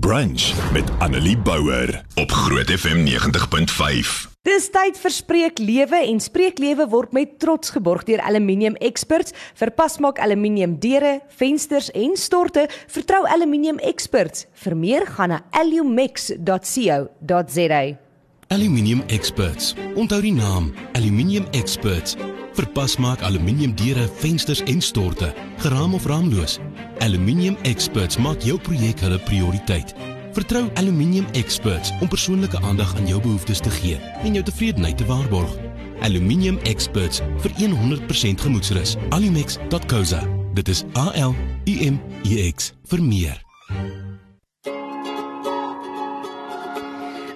Brunch met Annelie Bouwer op Groot FM 90.5. Dis tyd vir Spreek Lewe en Spreek Lewe word met trots geborg deur Aluminium Experts. Vir pasmaak aluminium deure, vensters en storte, vertrou Aluminium Experts. Vir meer gaan na alumix.co.za. Aluminium Experts. Onthou die naam Aluminium Experts. Vir pasmaak aluminium deure, vensters en storte, geraam of raamloos. Aluminium Experts maak jou projek hulle prioriteit. Vertrou Aluminium Experts om persoonlike aandag aan jou behoeftes te gee en jou tevredenheid te waarborg. Aluminium Experts vir 100% gemoedsrus. Alumex.co.za. Dit is A L U M E X vir meer.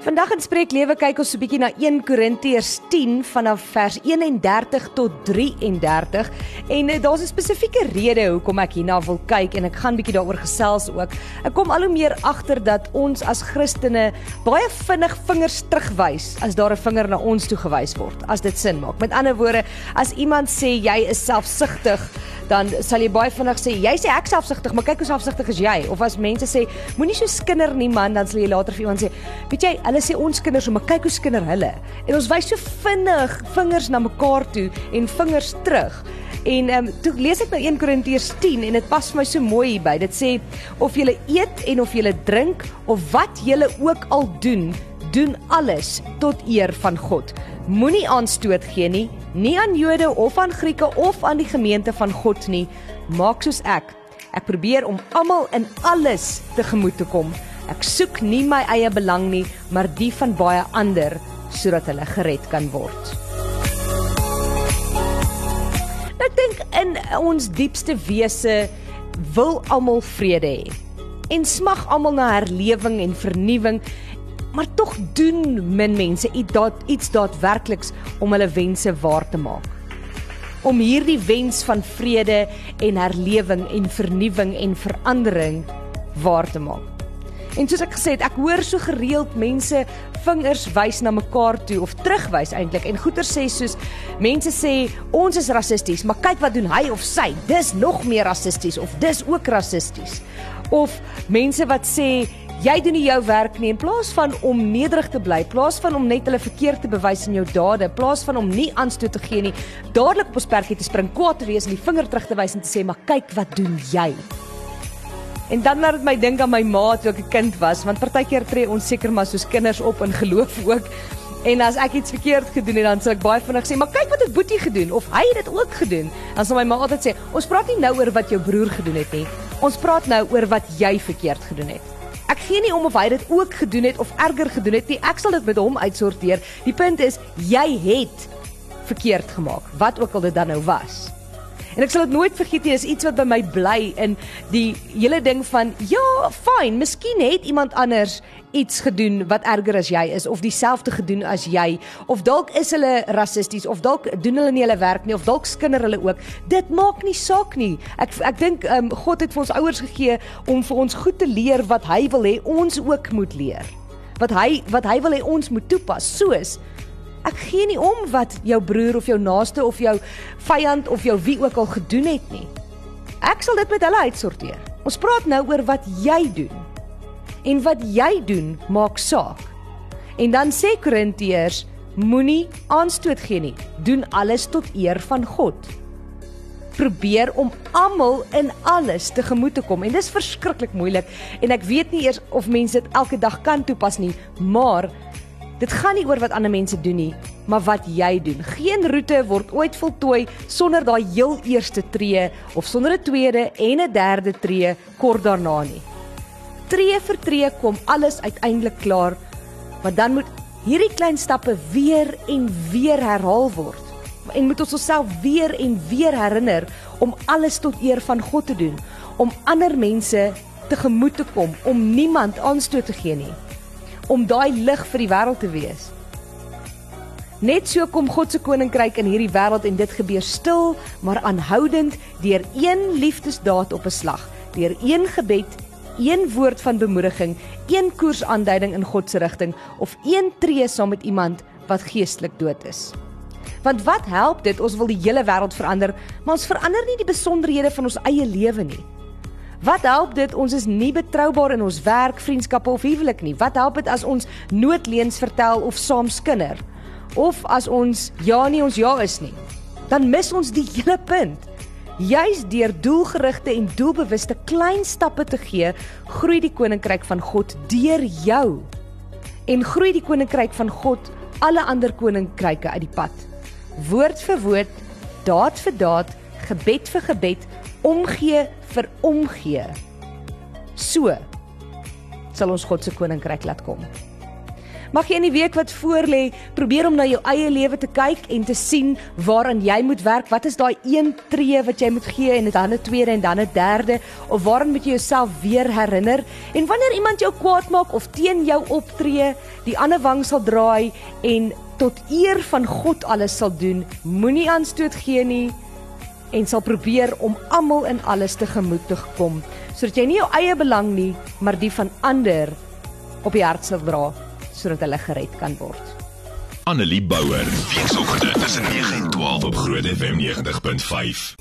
Vandag in Spreek Lewe kyk ons so 'n bietjie na 1 Korintiërs 10 vanaf vers 31 tot 33 en uh, daar's 'n spesifieke rede hoekom ek hierna wil kyk en ek gaan bietjie daaroor gesels ook. Ek kom al hoe meer agter dat ons as Christene baie vinnig vingers terugwys as daar 'n vinger na ons toe gewys word, as dit sin maak. Met ander woorde, as iemand sê jy is selfsugtig, dan sal jy baie vinnig sê jy sê ek selfsugtig, maar kyk hoe selfsugtig is jy? Of as mense sê moenie so skinder nie man, dan sal jy later vir iemand sê, weet jy, hulle sê ons kinders, maar kyk hoe skinder hulle. En ons wys so vinnig vingers na mekaar toe en vingers terug. En ehm um, toe lees ek nou 1 Korintiërs 10 en dit pas vir my so mooi hierby. Dit sê of jy eet en of jy drink of wat jy ook al doen, doen alles tot eer van God. Moenie aanstoot gee nie, nie aan Jode of aan Grieke of aan die gemeente van God nie. Maak soos ek. Ek probeer om almal in alles tegemoet te kom. Ek soek nie my eie belang nie, maar die van baie ander sodat hulle gered kan word. Ek dink in ons diepste wese wil almal vrede hê en smag almal na herlewing en vernuwing maar tog doen min mense iets daad iets daadwerkliks om hulle wense waar te maak. Om hierdie wens van vrede en herlewing en vernuwing en verandering waar te maak. En soos ek gesê het, ek hoor so gereeld mense vingers wys na mekaar toe of terugwys eintlik en goeie sê soos mense sê ons is rassisties, maar kyk wat doen hy of sy. Dis nog meer rassisties of dis ook rassisties. Of mense wat sê jy doen nie jou werk nie in plaas van om nederig te bly, plaas van om net hulle verkeerd te bewys in jou dade, plaas van om nie aanstoot te gee nie, dadelik op ons perkie te spring, kwaad te wees en die vinger terug te wys en te sê maar kyk wat doen jy. En dan laat dit my dink aan my ma toe ek 'n kind was, want partykeer tree ons seker maar soos kinders op in geloof ook. En as ek iets verkeerd gedoen het, dan sê ek baie vinnig sê, "Maar kyk wat het Boetie gedoen of hy het dit ook gedoen." Dan sal my ma altyd sê, "Ons praat nie nou oor wat jou broer gedoen het nie. Ons praat nou oor wat jy verkeerd gedoen het." Gee nie om of hy dit ook gedoen het of erger gedoen het nie. Ek sal dit met hom uitsorteer. Die punt is jy het verkeerd gemaak, wat ook al dit dan nou was. En ek sal dit nooit vergeet nie, is iets wat by my bly in die hele ding van ja, fyn, miskien het iemand anders iets gedoen wat erger as jy is of dieselfde gedoen as jy of dalk is hulle rassisties of dalk doen hulle nie hulle werk nie of dalk skinder hulle ook. Dit maak nie saak nie. Ek ek dink um, God het vir ons ouers gegee om vir ons goed te leer wat hy wil hê ons ook moet leer. Wat hy wat hy wil hê ons moet toepas. Soos Ek gee nie om wat jou broer of jou naaste of jou vyand of jou wie ook al gedoen het nie. Ek sal dit met hulle uitsorteer. Ons praat nou oor wat jy doen. En wat jy doen maak saak. En dan sê Korintiërs, moenie aanstoot gee nie. Doen alles tot eer van God. Probeer om almal in alles tegemoet te kom en dis verskriklik moeilik en ek weet nie eers of mense dit elke dag kan toepas nie, maar Dit gaan nie oor wat ander mense doen nie, maar wat jy doen. Geen roete word ooit voltooi sonder daai heel eerste tree of sonder 'n tweede en 'n derde tree kort daarna nie. Tree vir tree kom alles uiteindelik klaar, maar dan moet hierdie klein stappe weer en weer herhaal word. En moet ons onsself weer en weer herinner om alles tot eer van God te doen, om ander mense tegemoet te kom, om niemand aanstoot te gee nie om daai lig vir die wêreld te wees. Net so kom God se koninkryk in hierdie wêreld en dit gebeur stil maar aanhoudend deur een liefdesdaad op 'n slag, deur een gebed, een woord van bemoediging, een koersaanduiding in God se rigting of een tree saam met iemand wat geestelik dood is. Want wat help dit ons wil die hele wêreld verander, maar ons verander nie die besonderhede van ons eie lewe nie. Wat help dit ons is nie betroubaar in ons werk, vriendskappe of huwelik nie? Wat help dit as ons noodleens vertel of saam skinder? Of as ons ja nie ons ja is nie? Dan mis ons die hele punt. Juis deur doelgerigte en doelbewuste klein stappe te gee, groei die koninkryk van God deur jou. En groei die koninkryk van God alle ander koninkryke uit die pad. Woord vir woord, daad vir daad, gebed vir gebed, omgee vir omgee. So sal ons God se koninkryk laat kom. Mag jy in die week wat voorlê, probeer om na jou eie lewe te kyk en te sien waaraan jy moet werk. Wat is daai een tree wat jy moet gee en dan 'n tweede en dan 'n derde of waaraan moet jy jouself weer herinner? En wanneer iemand jou kwaad maak of teen jou optree, die ander wang sal draai en tot eer van God alles sal doen, moenie aanstoot gee nie en sal probeer om almal in alles te gemoed te kom sodat jy nie jou eie belang nie, maar die van ander op die hart sal dra sodat hulle gered kan word. Annelie Bouwer, weekoggend tussen 9 en 12 op Groot FM 90.5.